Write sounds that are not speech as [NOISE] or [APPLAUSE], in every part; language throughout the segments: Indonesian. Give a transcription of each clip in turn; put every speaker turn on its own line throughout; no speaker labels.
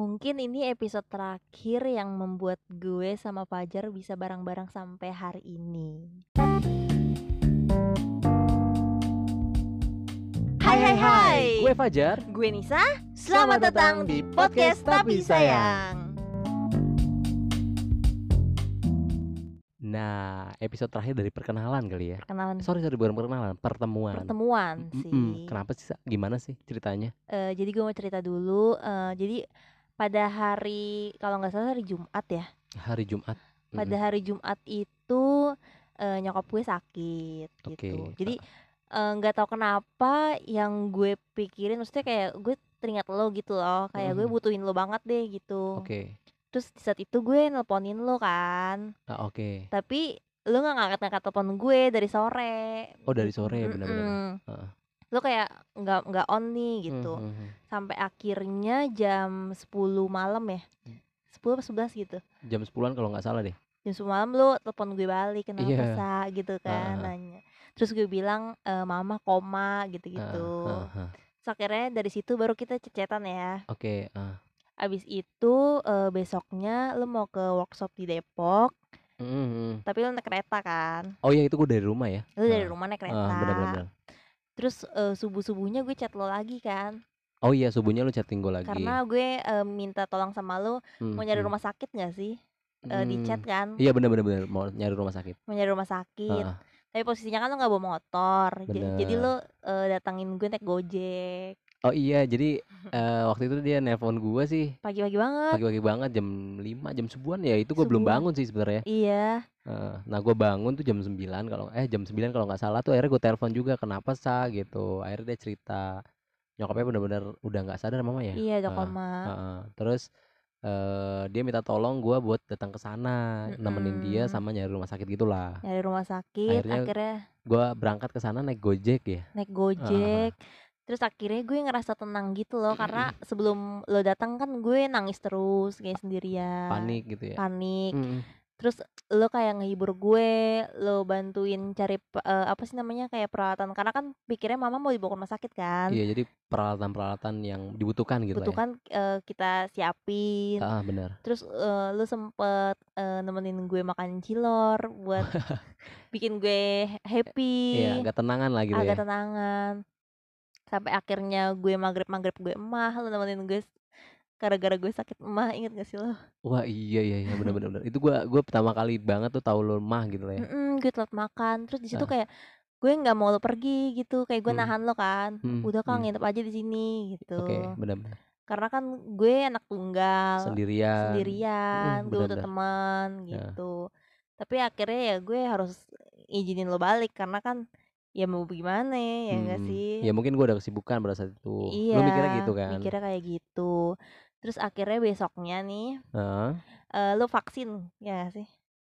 Mungkin ini episode terakhir yang membuat gue sama Fajar bisa bareng-bareng sampai hari ini. Hai hai hai.
Gue Fajar.
Gue Nisa. Selamat, datang di podcast Tapi Sayang.
Nah, episode terakhir dari perkenalan kali ya.
Perkenalan
Sorry sorry bukan perkenalan, pertemuan.
pertemuan
Mm-mm.
sih.
Kenapa sih? Gimana sih ceritanya?
Eh, jadi gue mau cerita dulu. eh, jadi pada hari kalau nggak salah hari Jumat ya.
Hari Jumat.
Pada hari Jumat itu eh, nyokap gue sakit gitu.
Oke.
Jadi eh, nggak tahu kenapa yang gue pikirin maksudnya kayak gue teringat lo gitu loh. Kayak gue
Mhm.
butuhin lo banget deh gitu.
Oke.
Terus di saat itu gue nelponin lo kan.
Ah, oke.
Tapi lo nggak ngangkat-ngangkat telepon gue dari sore.
Oh, dari sore, benar-benar.
Mm-mm.
Heeh.
Lo kayak nggak nggak on nih gitu.
Hmm, hmm, hmm.
Sampai akhirnya jam 10 malam ya.
Hmm.
10 apa 11 gitu.
Jam 10-an kalau nggak salah deh.
jam 10 malam lu telepon gue balik kenapa
Iya.
sa gitu kan
Ah.
nanya terus gue bilang e, mama koma gitu
Ah,
gitu
ah, ah.
terus akhirnya dari situ baru kita cecetan ya
Oke. ah.
abis itu eh, besoknya lu mau ke workshop di Depok
Mm, mm.
tapi lu naik kereta kan
Oh iya itu gue dari rumah ya.
lu dari
Ah.
rumah naik kereta
benar-benar.
Terus subuh subuhnya gue chat lo lagi kan
Oh iya subuhnya lu chatting gue lagi.
karena gue eh, minta tolong sama lu
Hmm,
mau nyari
hmm.
rumah sakit gak sih di
Hmm.
chat kan
Iya benar-benar benar mau nyari rumah sakit.
mau nyari rumah sakit tapi posisinya kan lo nggak bawa motor jadi
Bener.
lo eh, datangin gue naik gojek
Oh iya jadi [LAUGHS] eh, waktu itu dia nelpon gue sih.
Pagi-pagi banget.
Pagi-pagi banget jam 5 jam sebuan ya itu gue belum
Subuhan.
bangun sih sebenarnya.
Iya.
Eh, nah gue bangun tuh jam 9 kalau eh jam 9 kalau nggak salah tuh akhirnya gue telepon juga kenapa sa? gitu. Akhirnya dia cerita nyokapnya benar-benar udah nggak sadar mama ya?
Iya udah
Ah,
koma.
Heeh. terus eh dia minta tolong gue buat datang ke sana nemenin dia sama nyari rumah sakit gitulah
nyari rumah sakit
Akhirnya-
akhirnya,
gue berangkat ke sana naik gojek ya.
Naik gojek terus akhirnya gue ngerasa tenang gitu loh karena sebelum lo datang kan gue nangis terus kayak sendirian.
Panik gitu ya?
Panik.
Mm-mm.
terus lo kayak ngehibur gue lo bantuin cari eh, apa sih namanya kayak peralatan. Karena kan pikirnya mama mau dibawa ke rumah sakit kan.
Iya jadi peralatan-peralatan yang dibutuhkan gitu lah ya?
Butuhkan eh, kita siapin.
Ah benar.
Terus eh, lu sempet eh, nemenin gue makan cilor buat [LAUGHS] bikin gue happy.
Iya agak tenangan lah gitu
agak
ya?
tenangan sampai akhirnya gue maghrib maghrib gue emah lu nemenin gue gara-gara gue sakit emah inget gak sih lo
Wah iya iya iya benar benar. Itu gua gua pertama kali banget tuh tahu lo mah gitu lah ya.
Mm-mm, gue telat makan terus di situ
Ah.
kayak gue nggak mau lo pergi gitu kayak gue
Hmm.
nahan lo kan
Hmm,
udah kang
hmm.
nginep aja di sini gitu
Oke, benar benar.
karena kan gue anak tunggal
Sendirian.
sendirian
Mm,
gue
bener-bener.
teman
Ya.
gitu tapi akhirnya ya gue harus izinin lo balik karena kan ya mau gimana ya enggak
Hmm,
sih
Ya mungkin gua ada kesibukan pada saat itu.
iya
Lu mikirnya gitu kan?
mikirnya kayak gitu terus akhirnya besoknya nih
Heeh.
eh, lo vaksin ya nggak sih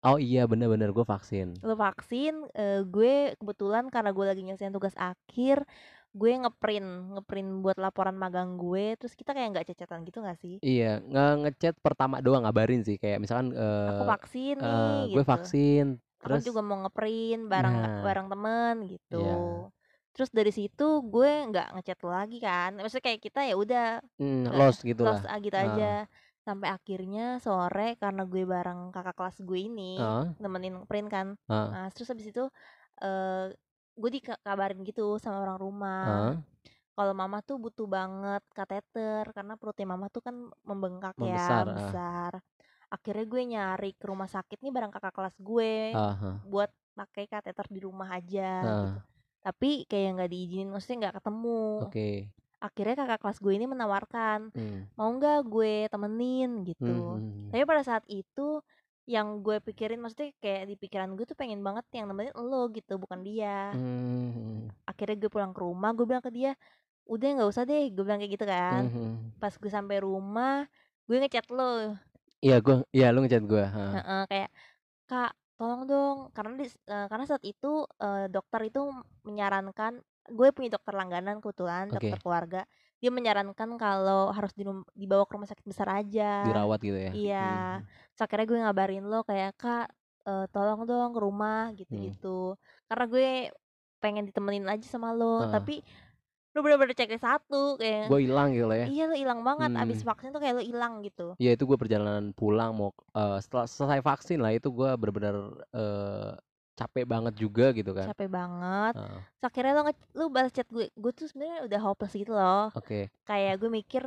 Oh iya benar-benar gua vaksin.
lo vaksin eh, gue kebetulan karena gue lagi nyelesain tugas akhir gue ngeprint ngeprint buat laporan magang gue terus kita kayak nggak cecetan gitu nggak sih
Iya, nge ngechat pertama doang ngabarin sih kayak misalkan eh
aku vaksin
eh,
nih
gue
gitu
vaksin.
Aku
Terus
juga mau ngeprint bareng
Nah.
bareng temen gitu
Iya.
terus dari situ gue nggak ngechat lo lagi kan maksudnya kayak kita ya udah Kayak
lost gitu
close
lah.
ah, gitu
Ah.
aja sampai akhirnya sore karena gue bareng kakak kelas gue ini
Heeh,
nemenin print kan
heeh,
nah, terus habis itu eh gue dikabarin gitu sama orang rumah
heeh.
kalau mama tuh butuh banget kateter karena perutnya mama tuh kan membengkak
Membesar,
ya besar akhirnya gue nyari ke rumah sakit nih bareng kakak kelas gue
Ah, ah,
buat pakai kateter di rumah aja
ah,
gitu. tapi kayak nggak diizinin maksudnya nggak ketemu.
Oke.
akhirnya kakak kelas gue ini menawarkan
Hmm,
mau nggak gue temenin?
hmm,
gitu
hmm,
tapi pada saat itu yang gue pikirin maksudnya kayak di pikiran gue tuh pengen banget yang nemenin lo gitu bukan dia.
Hmm,
akhirnya gue pulang ke rumah gue bilang ke dia udah nggak usah deh gue bilang kayak gitu kan.
Hmm, hmm.
pas gue sampai rumah gue ngechat lo
Iya gua, iya lu ngechat gua. heeh.
Heeh, kayak kak tolong dong karena di, eh, karena saat itu eh, dokter itu menyarankan gue punya dokter langganan kebetulan
Oke.
dokter keluarga dia menyarankan kalau harus di, dibawa ke rumah sakit besar aja
Dirawat gitu ya.
iya
Hmm.
Terus akhirnya gue ngabarin lo kayak kak eh, tolong dong ke rumah gitu gitu karena gue pengen ditemenin aja sama lo
Heeh.
tapi lu bener-bener checklist satu kayak
gue hilang gitu ya
iya lu hilang banget abis
Hmm.
vaksin tuh kayak lu hilang gitu
Iya itu gue perjalanan pulang mau eh, setelah selesai vaksin lah itu gue bener-bener eh, capek banget juga gitu kan.
capek banget Terus akhirnya lo lu balas chat gue gue tuh sebenarnya udah hopeless gitu loh
Oke.
kayak gue mikir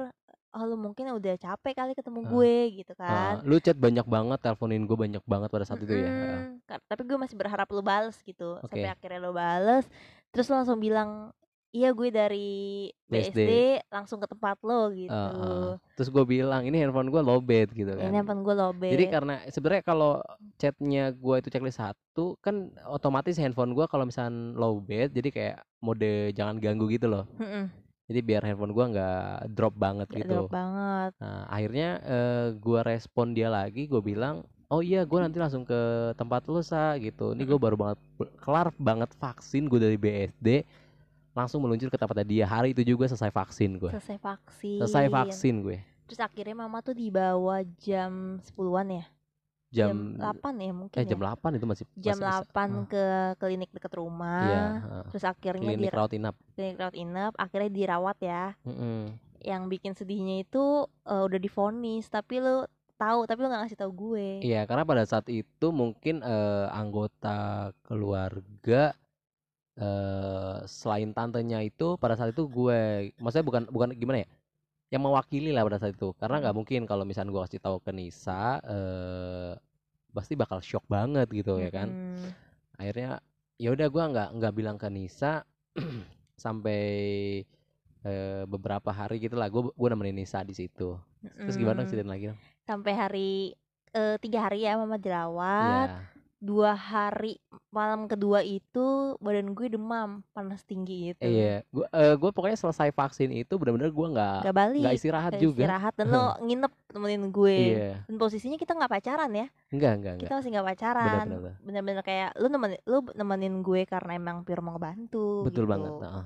oh lu mungkin udah capek kali ketemu
Ah.
gue gitu kan
lu chat banyak banget, teleponin gue banyak banget pada saat itu ya. Heeh.
Mm-mm. Ka- tapi gue masih berharap lu bales gitu sampai
Oke.
akhirnya lo bales terus lo langsung bilang iya gue dari
BSD.
BSD langsung ke tempat lo gitu
Heeh. Terus gue bilang ini handphone gue lowbat gitu kan.
ini handphone gue lobet
Jadi karena sebenarnya kalau chatnya gue itu checklist satu kan otomatis handphone gue kalau misalnya lowbat jadi kayak mode jangan ganggu gitu loh.
Mm-mm.
Jadi biar handphone gue nggak drop banget
Gak
gitu.
drop banget
Nah, akhirnya eh, gua respon dia lagi, gue bilang, "Oh iya, gue nanti langsung ke tempat lu sa gitu. Ini gue baru banget kelar banget vaksin gue dari BSD, langsung meluncur ke tempatnya dia. Hari itu juga selesai vaksin gue.
selesai vaksin
Selesai vaksin gue.
terus akhirnya mama tuh dibawa jam 10-an ya
Jam,
8 ya mungkin
eh
ya
jam 8 itu masih
jam
masih.
8
Heeh.
ke klinik deket rumah
Iya, heeh.
terus akhirnya
klinik rawat inap.
klinik rawat inap akhirnya dirawat ya
Mm-mm.
yang bikin sedihnya itu eh, udah difonis tapi lu tahu tapi lu nggak ngasih tahu gue
Iya, karena pada saat itu mungkin eh, anggota keluarga eh selain tantenya itu pada saat itu gue, maksudnya bukan bukan gimana ya, yang mewakili lah pada saat itu. Karena nggak mungkin kalau misalnya gue kasih tahu ke Nisa, eh pasti bakal shock banget gitu ya kan.
Mm-mm.
Akhirnya ya udah gue nggak nggak bilang ke Nisa [CLEARS THROAT] sampai eh, beberapa hari gitu lah. Gue gue nemenin Nisa di situ. Terus gimana
Mm-mm.
ceritain lagi dong?
sampai hari eh, tiga hari ya mama dirawat
Iya.
Dua hari malam kedua itu badan gue demam panas tinggi itu
Iya, gua eh, gua pokoknya selesai vaksin itu benar-benar gua nggak
nggak balik
nggak istirahat
nggak
juga.
istirahat dan lo [LAUGHS] nginep temenin gue
Iya,
dan posisinya kita nggak pacaran ya
enggak enggak enggak.
kita masih nggak pacaran
Benar-benar.
bener-bener kayak lu nemenin lu nemenin gue karena emang pure mau ngebantu
Betul
gitu.
banget. heeh.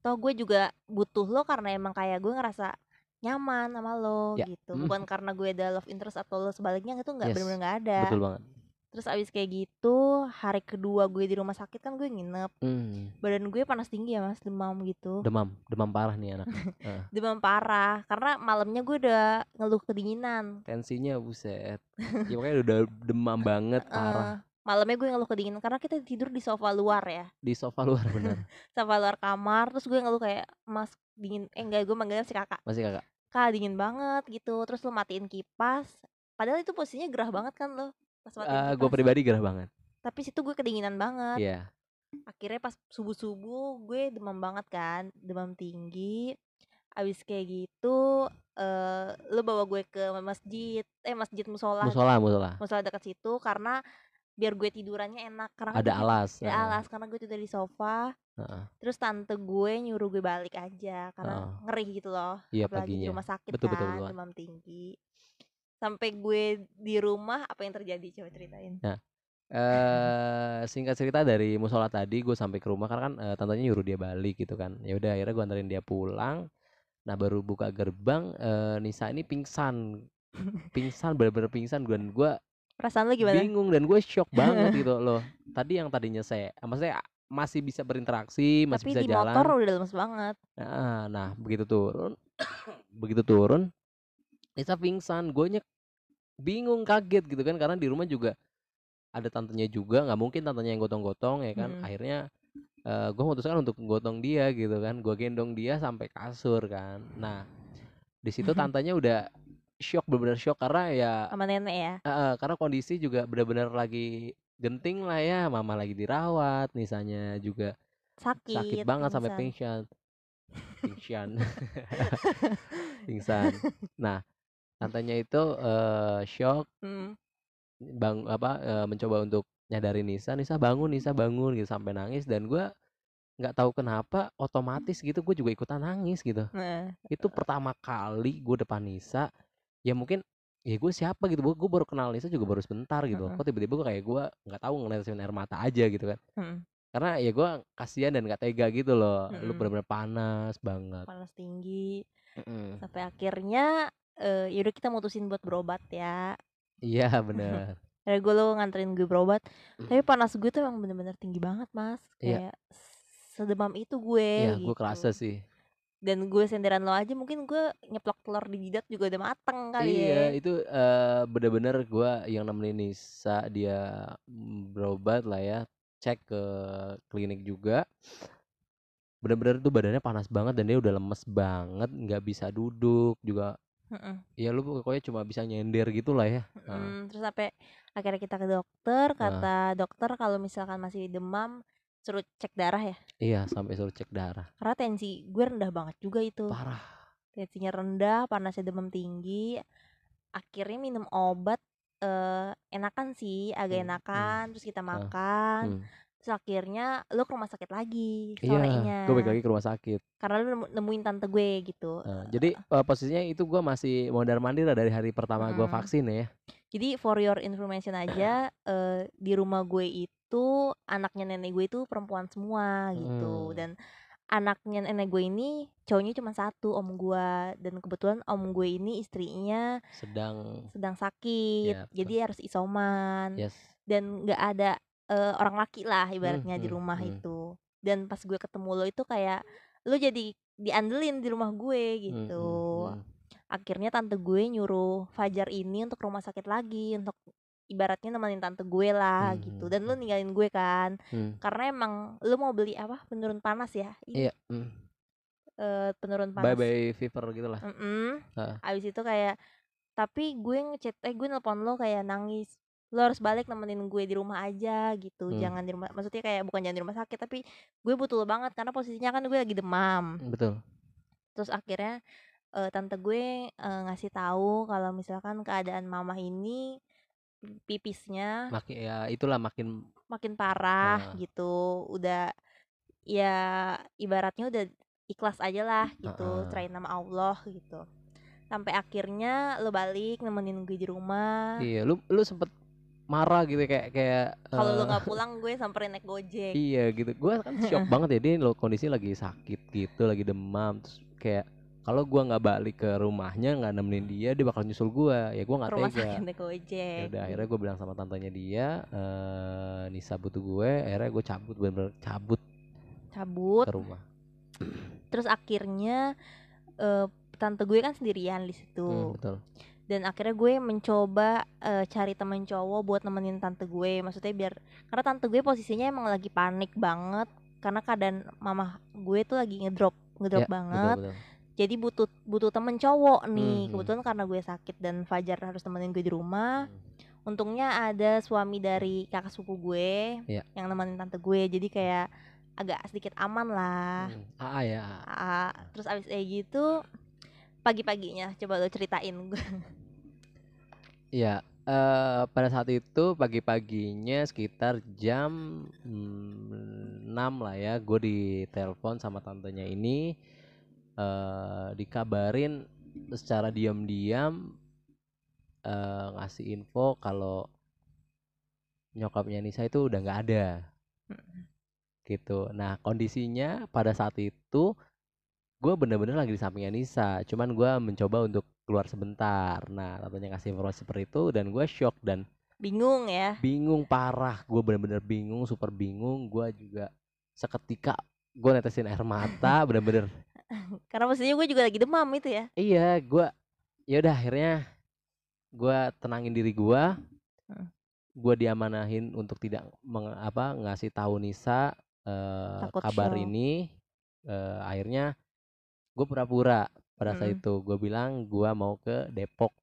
toh gue juga butuh lo karena emang kayak gue ngerasa nyaman sama lo
Ya,
gitu
mm.
bukan karena gue ada love interest atau lo sebaliknya itu nggak
Yes,
bener-bener nggak ada
Betul banget.
Terus abis kayak gitu hari kedua gue di rumah sakit kan gue nginep.
Hmm,
badan gue panas tinggi ya mas demam gitu.
Demam, demam parah nih anak. [LAUGHS]
demam parah karena malamnya gue udah ngeluh kedinginan.
Tensinya buset. Ya pokoknya udah demam banget parah.
Eh, malamnya gue ngeluh kedinginan karena kita tidur di sofa luar ya.
Di sofa luar bener. [LAUGHS]
sofa luar kamar terus gue ngeluh kayak mas dingin. Eh enggak gue manggilnya si kakak.
Masih kakak.
kak dingin banget gitu. Terus lo matiin kipas. Padahal itu posisinya gerah banget kan lo pas matiin
Eh, gue pribadi gerah banget.
tapi situ gue kedinginan banget
Iya.
akhirnya pas subuh subuh gue demam banget kan demam tinggi abis kayak gitu eh lo bawa gue ke masjid eh masjid musola
Musola, musola.
musola dekat situ karena biar gue tidurannya enak karena kan
Ada
gue-
alas.
ada
heeh,
alas karena gue tidur di sofa
heeh.
terus tante gue nyuruh gue balik aja karena
Heeh.
ngeri gitu loh
Iya
apalagi di
paginya.
rumah sakit
Betul,
kan
betul, betul.
demam tinggi sampai gue di rumah apa yang terjadi? Coba ceritain. [LAUGHS]
Eh singkat cerita dari musola tadi gue sampai ke rumah karena kan eh, tantenya nyuruh dia balik gitu kan. Ya udah akhirnya gue anterin dia pulang. Nah baru buka gerbang eh, Nisa ini pingsan. Pingsan bener-bener pingsan. Dan gue
perasaan lo gimana?
bingung dan gue shock banget [LAUGHS] gitu loh. Tadi yang tadinya saya maksudnya masih bisa berinteraksi masih
tapi
bisa
di
jalan.
motor udah lemes banget.
Nah, nah begitu turun [COUGHS] begitu turun Nisa pingsan. Gue bingung kaget gitu kan karena di rumah juga ada tantenya juga nggak mungkin tantenya yang gotong-gotong ya kan.
Mm.
akhirnya eh gue memutuskan untuk gotong dia gitu kan gue gendong dia sampai kasur kan. Nah di situ tantenya udah shock benar-benar shock karena ya
sama nenek ya?
eh, karena kondisi juga benar-benar lagi genting lah ya mama lagi dirawat misalnya juga
sakit
sakit banget sampai
pingsan.
pingsan. [LAUGHS] Pingsan. [LAUGHS] Pingsan. Nah tantenya itu eh, shock
Hmm.
bang apa eh, mencoba untuk nyadarin Nisa Nisa bangun Nisa bangun gitu sampai nangis dan gua nggak tahu kenapa otomatis gitu gue juga ikutan nangis gitu
Nah,
itu pertama kali gue depan Nisa ya mungkin ya gue siapa gitu gue baru kenal Nisa juga baru sebentar gitu
Heeh.
kok tiba-tiba gue kayak gue nggak tahu ngeliatin air mata aja gitu kan
hmm,
karena ya gue kasihan dan gak tega gitu loh lu
Mm-mm.
bener-bener panas banget
panas tinggi
Mm-mm.
sampai akhirnya eh yaudah kita mutusin buat berobat ya
iya bener
Dari gue lo nganterin gue berobat. Tapi panas gue tuh emang bener-bener tinggi banget mas
Iya.
Kayak sedemam itu gue
Iya
gitu
gue kerasa sih
dan gue senderan lo aja mungkin gue nyeplok telur di jidat juga udah mateng kali
Iya,
ya
itu eh, bener-bener gua yang nemenin Nisa dia mm, berobat lah ya, cek ke klinik juga. Bener-bener tuh badannya panas banget dan dia udah lemes banget, nggak bisa duduk juga.
Mm-mm.
Ya lu pokoknya cuma bisa nyender gitu lah ya. Nah,
Mm, terus sampai akhirnya kita ke dokter kata dokter kalau misalkan masih demam suruh cek darah ya
iya sampai suruh cek darah.
karena tensi gue rendah banget juga itu
Parah.
tensinya rendah panasnya demam tinggi akhirnya minum obat eh enakan sih agak
Hmm, hmm.
enakan terus kita makan
Hmm.
Terus akhirnya lu ke rumah sakit lagi
Iya,
sorenya
gue balik lagi ke rumah sakit.
karena lu nemu- nemuin tante gue gitu
Nah, jadi eh, posisinya itu gua masih mondar mandir lah dari hari pertama gua
Mm-mm.
vaksin ya.
Jadi for your information aja eh, di rumah gue itu anaknya nenek gue itu perempuan semua gitu
Hmm.
dan anaknya nenek gue ini cowoknya cuma satu om gue dan kebetulan om gue ini istrinya
Sedang
sedang sakit
Ya,
jadi harus isoman
yes.
dan nggak ada eh, orang laki lah ibaratnya di
hmm,
rumah
hmm.
itu dan pas gue ketemu lo itu kayak lo jadi diandelin di rumah gue
Hmm,
gitu
hmm, hmm.
akhirnya tante gue nyuruh Fajar ini untuk rumah sakit lagi untuk ibaratnya nemenin tante gue lah
Hmm,
gitu
hmm,
dan lu ninggalin gue kan
Hmm.
karena emang lu mau beli apa penurun panas ya Ih,
Iya. hmm.
eh, penurun
Bye
panas
bye fever gitu lah.
Mm-mm.
Heeh.
abis itu kayak tapi gue ngechat eh gue nelpon lo kayak nangis lo harus balik nemenin gue di rumah aja gitu
Hmm.
jangan di rumah maksudnya kayak bukan jangan di rumah sakit tapi gue butuh lo banget karena posisinya kan gue lagi demam
Betul.
terus akhirnya eh, tante gue eh, ngasih tahu kalau misalkan keadaan mama ini pipisnya
Makin ya itulah makin
makin parah
Ah.
gitu udah ya ibaratnya udah ikhlas aja lah gitu
Ah.
serahin nama Allah gitu sampai akhirnya lo balik nemenin gue di rumah
iya lu lu sempet marah gitu kayak kayak
kalau lo
eh,
nggak [LAUGHS] pulang gue samperin naik gojek.
Iya gitu gua kan shock [LAUGHS] banget ya dia lo kondisi lagi sakit gitu lagi demam terus kayak kalau gua nggak balik ke rumahnya nggak nemenin dia dia bakal nyusul gua ya gua
ke
nggak tega.
sakit naik gojek.
Ya udah akhirnya gue bilang sama tantenya dia eh Nisa butuh gue akhirnya gue cabut bener-bener cabut.
Cabut.
Ke rumah.
Terus akhirnya eh, tante gue kan sendirian di situ.
Hmm, betul
dan akhirnya gue mencoba eh, cari temen cowok buat nemenin tante gue. Maksudnya biar karena tante gue posisinya emang lagi panik banget. Karena keadaan mama gue tuh lagi ngedrop ngedrop
Ya,
banget.
betul, betul.
jadi butuh butuh temen cowok nih.
Mhm.
kebetulan karena gue sakit dan Fajar harus temenin gue di rumah.
Hmm.
untungnya ada suami dari kakak suku gue
Iya.
yang nemenin tante gue. Jadi kayak agak sedikit aman lah.
Hmm, AA ya AA.
Terus abis kayak gitu pagi-paginya. Coba lo ceritain. gue [LAUGHS]
Iya, eh, pada saat itu pagi-paginya sekitar jam mm, 6 lah ya, gue ditelepon sama tantenya ini, eh dikabarin secara diam-diam eh, ngasih info kalau nyokapnya Nisa itu udah nggak ada, gitu. Nah kondisinya pada saat itu gue bener-bener lagi di sampingnya Nisa, cuman gue mencoba untuk keluar sebentar. Nah, tantenya ngasih informasi seperti itu dan gue shock dan
bingung ya
bingung parah. Gue bener-bener bingung, super bingung. Gue juga seketika gue netesin air mata, [LAUGHS] bener-bener.
karena posisinya gue juga lagi demam itu ya
Iya, gue ya udah akhirnya gue tenangin diri gue.
Hmm.
Gue diamanahin untuk tidak meng- apa ngasih tahu Nisa
Takut
kabar
shock.
ini. Eh, akhirnya gue pura-pura pada saat
Mm-mm.
itu gue bilang gue mau ke Depok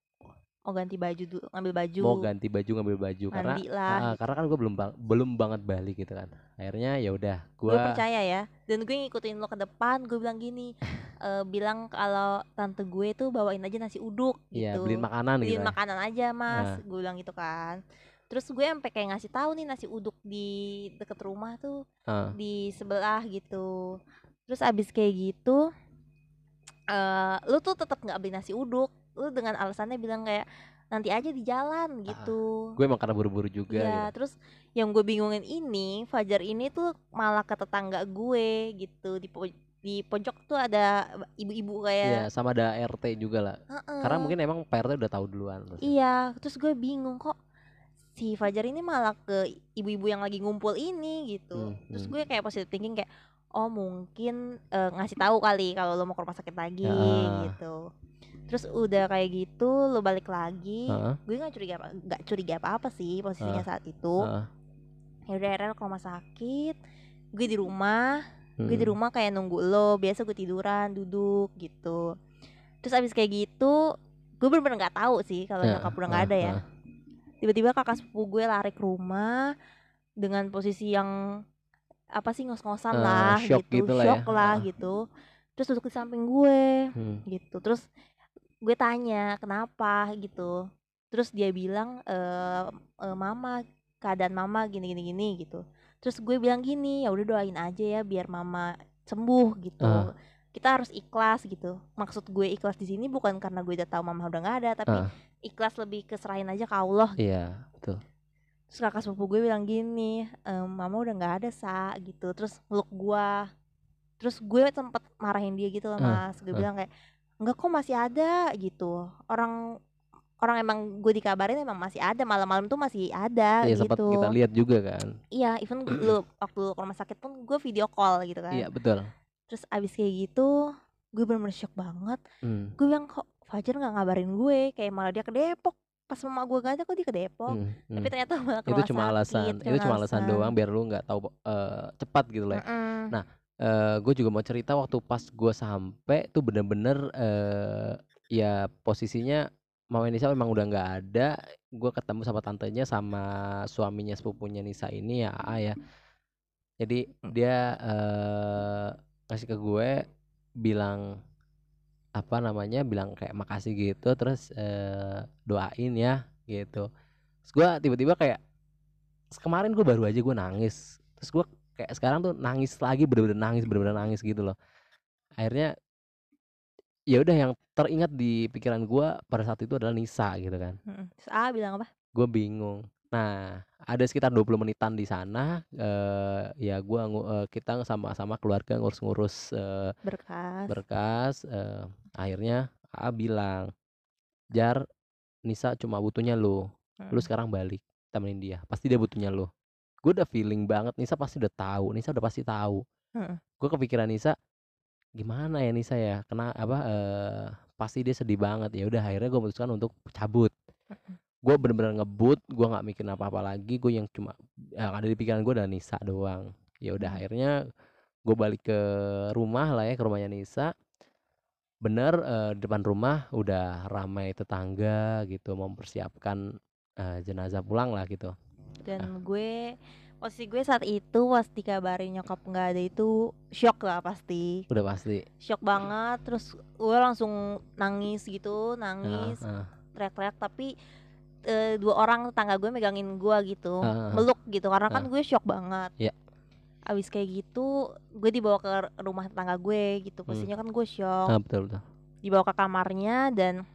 mau ganti baju dulu ngambil baju
mau ganti baju ngambil baju karena
mandi lah
Ah,
gitu.
karena kan gue belum bang- belum banget balik gitu kan akhirnya ya udah
gue percaya ya dan gue ngikutin lo ke depan gue bilang gini [LAUGHS] eh, bilang kalau tante gue tuh bawain aja nasi uduk
ya
gitu
beliin makanan
beliin
gitu kan.
makanan aja mas
Nah.
gue bilang gitu kan terus gue sampai kayak ngasih tahu nih nasi uduk di deket rumah tuh
Ah,
di sebelah gitu terus abis kayak gitu eh lu tuh tetap nggak beli nasi uduk lu dengan alasannya bilang kayak nanti aja di jalan gitu
gue emang karena buru-buru juga
Iya,
gitu.
terus yang gue bingungin ini Fajar ini tuh malah ke tetangga gue gitu di po- di pojok tuh ada ibu-ibu
Iya
kayak
sama ada RT juga lah
"Heeh."
karena mungkin emang Pak RT udah tahu duluan
iya terus gue bingung kok si Fajar ini malah ke ibu-ibu yang lagi ngumpul ini gitu
Hmm,
terus
hmm.
gue kayak positive thinking kayak oh mungkin eh, ngasih tahu kali kalau lo mau ke rumah sakit lagi
Ya.
gitu terus udah kayak gitu lo balik lagi
Heeh.
gue nggak curiga nggak curiga apa apa sih posisinya
Heeh.
saat itu
Heeh.
ya udah akhirnya ke rumah sakit gue di rumah gue di
Mm.
rumah kayak nunggu lo biasa gue tiduran duduk gitu terus abis kayak gitu gue bener-bener nggak tahu sih kalau
Ya,
nyokap udah nggak ada ya tiba-tiba kakak sepupu gue lari ke rumah dengan posisi yang apa sih ngos-ngosan
Eh,
lah
shock
gitu
gitu lah ya.
shock lah
Heeh.
gitu terus duduk di samping gue
Hmm.
gitu terus gue tanya kenapa gitu terus dia bilang eh eh, mama keadaan mama gini gini gini gitu terus gue bilang gini ya udah doain aja ya biar mama sembuh gitu
Ah.
kita harus ikhlas gitu maksud gue ikhlas di sini bukan karena gue udah tahu mama udah nggak ada tapi
Ah.
ikhlas lebih keserahin aja ke Allah
Iya, betul.
Terus kakak sepupu gue bilang gini "Em, mama udah nggak ada sa gitu. Terus meluk gua. Terus gue sempet marahin dia gitu loh
Ah,
mas. Gue
ah.
bilang kayak enggak kok masih ada gitu. Orang orang emang gue dikabarin emang masih ada malam-malam tuh masih ada
Iya,
gitu.
sempat kita lihat juga kan.
iya even [CLEARS THROAT] lu waktu lu ke rumah sakit pun gue video call gitu kan.
Iya, betul.
terus abis kayak gitu gue bener-bener shock banget.
Hmm.
gue bilang kok Fajar nggak ngabarin gue? Kayak malah dia ke Depok pas mama gue gak ada kok dia ke Depok
Hmm,
tapi
hmm.
ternyata malah ke
itu cuma
sakit,
alasan itu cuma alasan doang biar lu nggak tahu eh, cepat gitu lah ya.
Mm-mm.
Nah, eh gue juga mau cerita waktu pas gue sampai tuh bener-bener eh ya posisinya Mama Nisa memang udah nggak ada. Gue ketemu sama tantenya sama suaminya sepupunya Nisa ini ya AA ya. Jadi dia eh ngasih ke gue bilang apa namanya bilang kayak makasih gitu terus eh doain ya gitu. Terus gue tiba-tiba kayak kemarin gue baru aja gue nangis. Terus gue kayak sekarang tuh nangis lagi bener-bener nangis bener-bener nangis gitu loh. Akhirnya ya udah yang teringat di pikiran gua pada saat itu adalah Nisa gitu kan.
Mm-mm. Terus A bilang apa?
Gue bingung. Nah, ada sekitar 20 menitan di sana eh ya gua eh, kita sama-sama keluarga ngurus-ngurus eh,
Berkas.
berkas eh, akhirnya AA bilang, "Jar, Nisa cuma butuhnya lu. Lu
Mm.
sekarang balik temenin dia. Pasti dia butuhnya lu." Gue udah feeling banget Nisa pasti udah tahu. Nisa udah pasti tahu.
Mm-mm.
Gue kepikiran Nisa gimana ya Nisa ya kena apa eh pasti dia sedih banget ya udah akhirnya gue memutuskan untuk cabut gue bener-bener ngebut gue nggak mikir apa-apa lagi gue yang cuma yang ada di pikiran gue adalah Nisa doang. Ya udah
Hmm.
akhirnya gue balik ke rumah lah ya ke rumahnya Nisa. Bener eh, di depan rumah udah ramai tetangga gitu mempersiapkan eh, jenazah pulang lah gitu.
Dan gue posisi gue saat itu pas dikabarin nyokap nggak ada itu shock lah pasti.
udah pasti.
Shock banget terus gue langsung nangis gitu, nangis,
ah,
teriak-teriak tapi eh, dua orang tetangga gue megangin gue gitu,
ah.
meluk gitu karena kan gue shock banget.
Iya.
Abis kayak gitu gue dibawa ke rumah tetangga gue gitu,
Hmm.
posisinya kan gue shock.
ah, betul betul
dibawa ke kamarnya dan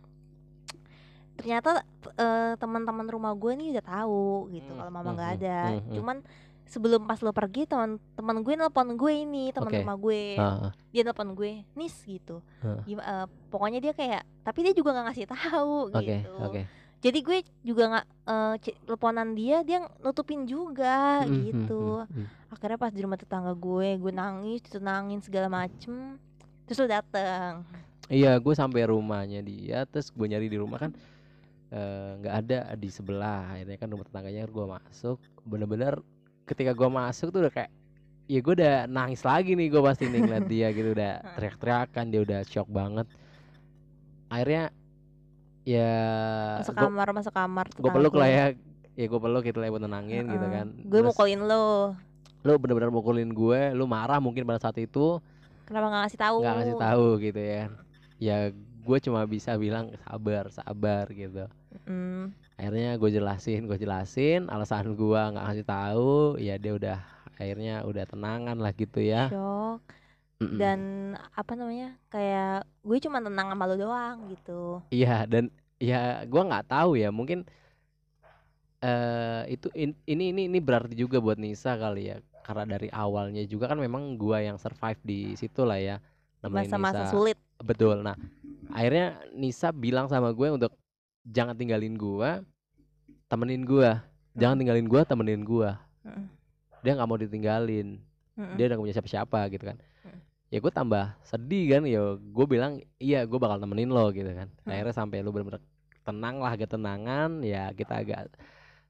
ternyata eh, teman-teman rumah gue nih udah tahu gitu
Hmm,
kalau mama
hmm,
nggak
hmm,
ada
hmm, hmm.
cuman sebelum pas lo pergi teman-teman gue nelpon gue ini teman
Oke.
rumah gue
ah,
dia nelpon gue nis gitu
Heeh.
Gima- eh, pokoknya dia kayak tapi dia juga nggak ngasih tahu
oke
gitu
oke
jadi gue juga nggak c- teleponan dia dia nutupin juga
Hmm, hmm,
gitu
hmm, hmm.
akhirnya pas di rumah tetangga gue gue nangis ditenangin segala macem terus lo dateng
Iya, gue sampai rumahnya dia, terus gue nyari di rumah kan eh, nggak ada di sebelah. Akhirnya kan rumah tetangganya gue masuk, bener-bener ketika gue masuk tuh udah kayak, ya gue udah nangis lagi nih gue pasti nih ngeliat dia gitu udah [LAUGHS] teriak-teriakan dia udah shock banget. Akhirnya ya
masuk kamar masuk kamar
gue
tetangga
peluk lah ya, ya gue peluk gitu lah ya buat nenangin gitu
Heeh.
kan.
gue mukulin lo
lu bener-bener mukulin gue, lu marah mungkin pada saat itu.
Kenapa nggak ngasih tahu?
Nggak ngasih tahu gitu ya. Ya gue cuma bisa bilang sabar, sabar gitu.
Mm,
akhirnya gue jelasin gue jelasin. Alasan gue nggak ngasih tahu ya dia udah akhirnya udah tenangan lah gitu ya.
Shock
Mm-mm.
dan apa namanya kayak gue cuma tenang sama lo doang gitu.
Iya dan ya gue nggak tahu ya mungkin eh itu in- ini ini ini berarti juga buat Nisa kali ya karena dari awalnya juga kan memang gua yang survive di situ lah ya
masa-masa
Nisa.
Sulit.
Betul nah akhirnya Nisa bilang sama gue untuk jangan tinggalin gua temenin gua. Jangan tinggalin gua temenin
Mm.
dia nggak mau ditinggalin. Dia udah gak punya siapa-siapa gitu kan. Ya gue tambah sedih kan ya gue bilang iya gue bakal temenin lo gitu kan.
Mm.
akhirnya sampai lu bener-bener tenang lah agak tenangan ya kita agak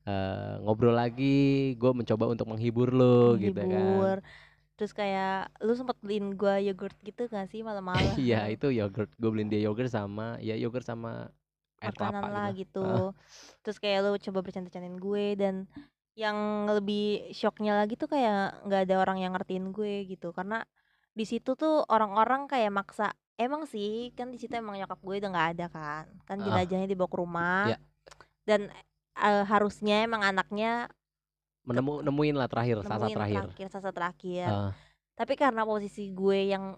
eh, ngobrol lagi gue mencoba untuk menghibur lo gitu kan.
Terus kayak lu sempet beliin gua yogurt gitu gak sih malam-malam? [LAUGHS]
Iya itu yogurt gue beliin dia yogurt sama ya yogurt sama air kelapa
lah
gitu.
gitu. Terus kayak lu coba bercanda-candain gue dan yang lebih shocknya lagi tuh kayak nggak ada orang yang ngertiin gue gitu. Karena di situ tuh orang-orang kayak maksa emang sih kan di situ emang nyokap gue udah nggak ada kan kan
Ah.
jenazahnya dibawa ke rumah
Ya.
dan eh, harusnya emang anaknya
menemu nemuin lah terakhir
nemuin
terakhir
terakhir saat terakhir
Ah,
tapi karena posisi gue yang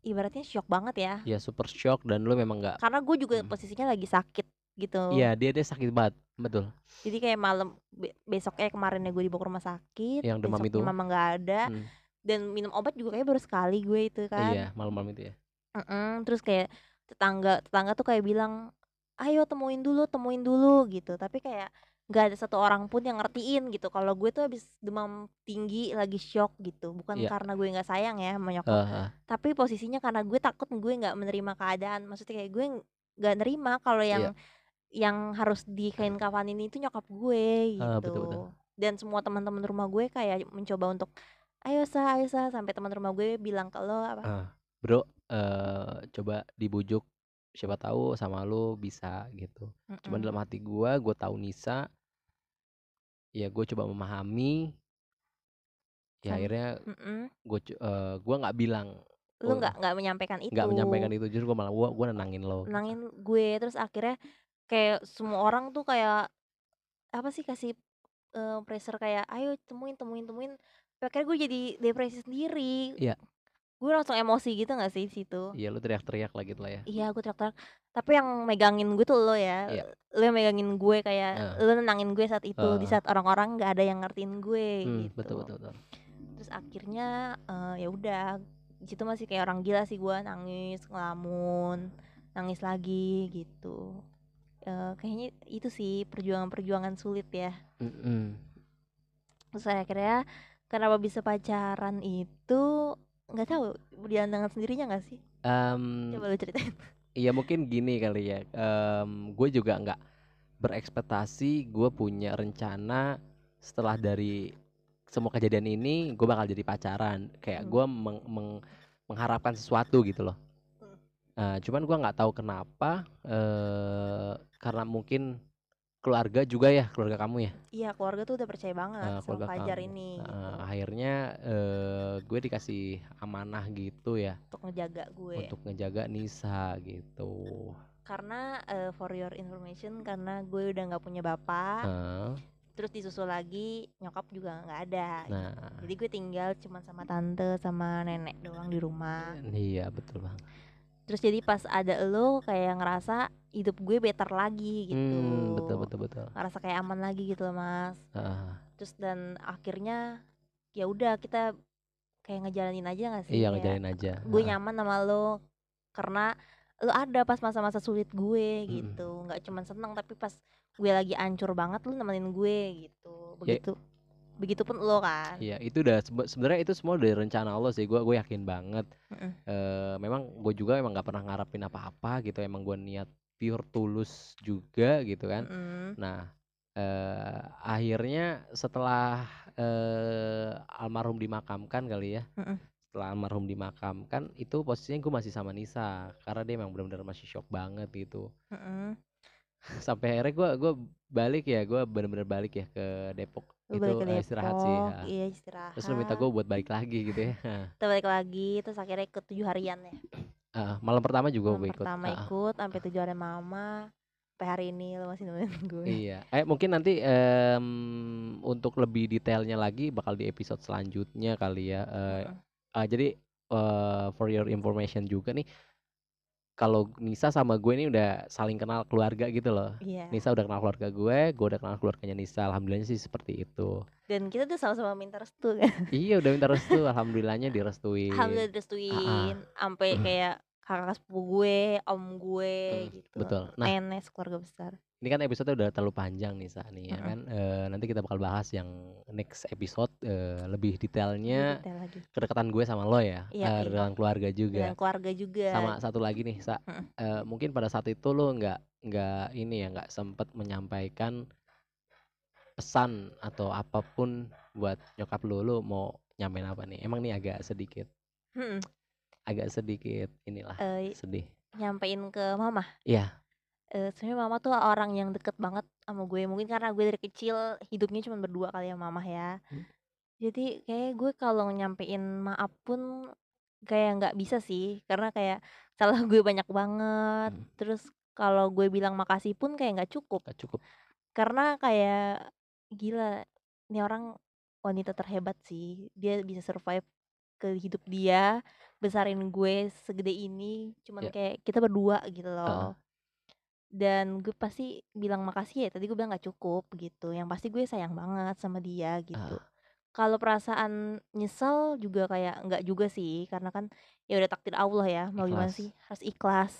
ibaratnya shock banget ya
ya super shock dan lu memang nggak
karena gue juga
Hmm.
posisinya lagi sakit gitu
iya dia dia sakit banget betul
jadi kayak malam be- besoknya kemarinnya gue dibawa ke rumah sakit
Yang demam itu?
mama nggak ada
Hmm.
Dan minum obat juga kayak baru sekali gue itu kan
iya malam-malam itu ya
Mm-mm, terus kayak tetangga tetangga tuh kayak bilang ayo temuin dulu temuin dulu gitu tapi kayak nggak ada satu orang pun yang ngertiin gitu kalau gue tuh habis demam tinggi lagi shock gitu bukan
Iya.
karena gue nggak sayang ya sama nyokap
Ah, ah.
tapi posisinya karena gue takut gue nggak menerima keadaan maksudnya kayak gue nggak nerima kalau yang
Iya.
yang harus di kain kafanin itu nyokap gue gitu
betul, betul.
dan semua teman-teman rumah gue kayak mencoba untuk ayo sa ayo sa sampai teman rumah gue bilang ke lo apa?
Ah, bro eh coba dibujuk siapa tahu sama lu bisa gitu. Cuman
Mm-mm.
dalam hati gua gua tahu Nisa ya gue coba memahami. Ya akhirnya
Mm-mm.
gue eh nggak bilang
lu nggak nggak menyampaikan itu.
nggak menyampaikan itu justru gue malah gua gua nenangin lo
nangin gue terus akhirnya kayak semua orang tuh kayak apa sih kasih eh, pressure kayak ayo temuin temuin temuin akhirnya gue jadi depresi sendiri
Iya.
gue langsung emosi gitu gak sih di situ
iya lu teriak-teriak lah gitu lah ya
iya gue teriak-teriak tapi yang megangin gue tuh lo ya
Iya.
lo yang megangin gue kayak
Heeh.
lo nenangin gue saat itu di
Heeh.
saat orang-orang nggak ada yang ngertiin gue
Hmm,
gitu
betul betul betul
terus akhirnya eh, ya udah di situ masih kayak orang gila sih gue nangis ngelamun nangis lagi gitu Eh, kayaknya itu sih perjuangan-perjuangan sulit ya
Mm-mm.
terus akhirnya kenapa bisa pacaran itu nggak tahu berjalan dengan sendirinya nggak sih
Em,
coba lu ceritain [LAUGHS]
Iya mungkin gini kali ya. gue juga nggak berekspektasi gue punya rencana setelah dari semua kejadian ini gue bakal jadi pacaran. Kayak
Hmm.
gue meng- meng- mengharapkan sesuatu gitu loh.
Hmm.
Nah, cuman gue nggak tahu kenapa. eh karena mungkin keluarga juga ya keluarga kamu ya.
iya keluarga tuh udah percaya banget
Eh,
sama Fajar
kamu.
ini gitu,
akhirnya eh gue dikasih amanah gitu ya
untuk ngejaga gue
untuk ngejaga Nisa gitu.
karena eh, for your information karena gue udah nggak punya bapak
Nah,
terus disusul lagi nyokap juga nggak ada
nah
jadi gue tinggal cuman sama tante sama nenek doang di rumah
Iya betul bang.
Terus jadi pas ada lo kayak ngerasa hidup gue better lagi gitu.
Hmm, betul betul betul.
ngerasa kayak aman lagi gitu loh mas.
Ah,
terus dan akhirnya ya udah kita kayak ngejalanin aja gak sih?
Iya
Kayak
ngejalin aja.
gue nyaman sama lo karena lo ada pas masa-masa sulit gue
Mm-mm.
gitu. Nggak cuman seneng tapi pas gue lagi ancur banget lo nemenin gue gitu. Begitu begitupun lo kan
Iya itu udah sebe- sebenarnya itu semua dari rencana Allah sih. Gue gue yakin banget.
Mm-mm.
Eh, memang gue juga emang nggak pernah ngarepin apa-apa gitu. Emang gue niat pure tulus juga gitu kan.
Mm-mm.
Nah eh, akhirnya setelah eh, almarhum dimakamkan kali ya.
Mm-mm.
Setelah almarhum dimakamkan itu posisinya gue masih sama Nisa karena dia emang benar-benar masih shock banget gitu.
Mm-mm. [LAUGHS]
sampai akhirnya gue gua balik ya gue bener-bener balik ya ke Depok
Lo
itu
balik ke
eh, istirahat sih
Depok,
ha.
iya istirahat.
terus lu minta gue buat balik lagi gitu ya.
Kita balik lagi terus akhirnya ikut tujuh harian ya.
Ah, malam pertama juga
Malam
gue ikut.
pertama
ah.
ikut sampai tujuh hari mama sampai hari ini lo masih nemenin gue
iya. Eh mungkin nanti em, untuk lebih detailnya lagi bakal di episode selanjutnya kali ya. Eh,
Mm-mm.
ah, jadi eh, for your information juga nih kalau Nisa sama gue ini udah saling kenal keluarga gitu loh.
Iya.
Nisa udah kenal keluarga gue gue udah kenal keluarganya Nisa. Alhamdulillahnya sih seperti itu.
Dan kita tuh sama-sama minta restu kan?
Iya udah minta restu. [LAUGHS] Alhamdulillahnya direstuin.
Alhamdulillah direstuin. Sampai kayak kakak sepupu gue om gue
Hmm,
gitu.
Betul. Nah.
nenek keluarga besar
ini kan episode udah terlalu panjang nih Sa nih ya
Mm-mm.
kan. Eh, nanti kita bakal bahas yang next episode eh, lebih detailnya
Lebih detail lagi
kedekatan gue sama lo ya,
Iya, iya.
dengan keluarga juga.
dengan keluarga juga
Sama satu lagi nih Sa,
Mm-mm.
Eh, mungkin pada saat itu lo nggak nggak ini ya nggak sempet menyampaikan pesan atau apa pun buat nyokap lo, lo mau nyampein apa nih? Emang nih agak sedikit
Mm-mm.
agak sedikit inilah
Eh,
sedih.
nyampein ke mama
Iya,
Eh, sebenarnya mama tuh orang yang deket banget sama gue mungkin karena gue dari kecil hidupnya cuma berdua kali ya mama ya
Hmm.
jadi kayak gue kalau nyampein maaf pun kayak nggak bisa sih karena kayak [LAUGHS] salah gue banyak banget
Hmm.
terus kalau gue bilang makasih pun kayak nggak cukup
nggak cukup.
karena kayak gila ini orang wanita terhebat sih dia bisa survive ke hidup dia besarin gue segede ini cuman
Ya.
kayak kita berdua gitu
Heeh.
loh dan gue pasti bilang makasih ya tadi gue bilang nggak cukup gitu yang pasti gue sayang banget sama dia gitu
Ah.
kalau perasaan nyesel juga kayak nggak juga sih karena kan ya udah takdir Allah ya mau gimana
Ikhlas.
sih harus ikhlas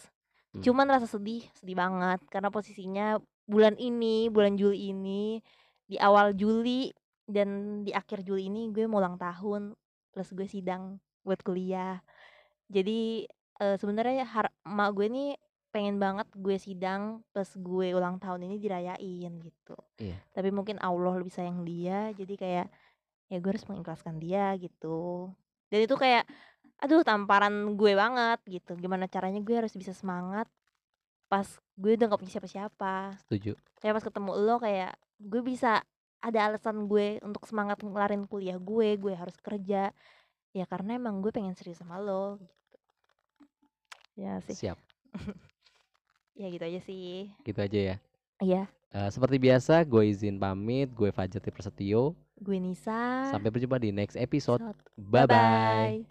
Hmm.
cuman rasa sedih sedih banget karena posisinya bulan ini bulan Juli ini di awal Juli dan di akhir Juli ini gue mau ulang tahun plus gue sidang buat kuliah jadi eh, sebenarnya har- emak gue nih pengen banget gue sidang plus gue ulang tahun ini dirayain gitu.
Iya.
tapi mungkin Allah lebih sayang dia jadi kayak ya gue harus mengikhlaskan dia gitu. Dan itu kayak aduh tamparan gue banget gitu. Gimana caranya gue harus bisa semangat pas gue udah gak punya siapa-siapa.
Setuju.
kayak pas ketemu lo kayak gue bisa ada alasan gue untuk semangat ngelarin kuliah gue gue harus kerja. Ya karena emang gue pengen serius sama lo gitu. Ya sih.
Siap. [LAUGHS]
Ya gitu aja sih.
Gitu aja ya.
Iya.
Uh, seperti biasa, gue izin pamit. Gue Fajati Prasetyo.
Gue Nisa.
Sampai berjumpa di next episode.
Bye-bye.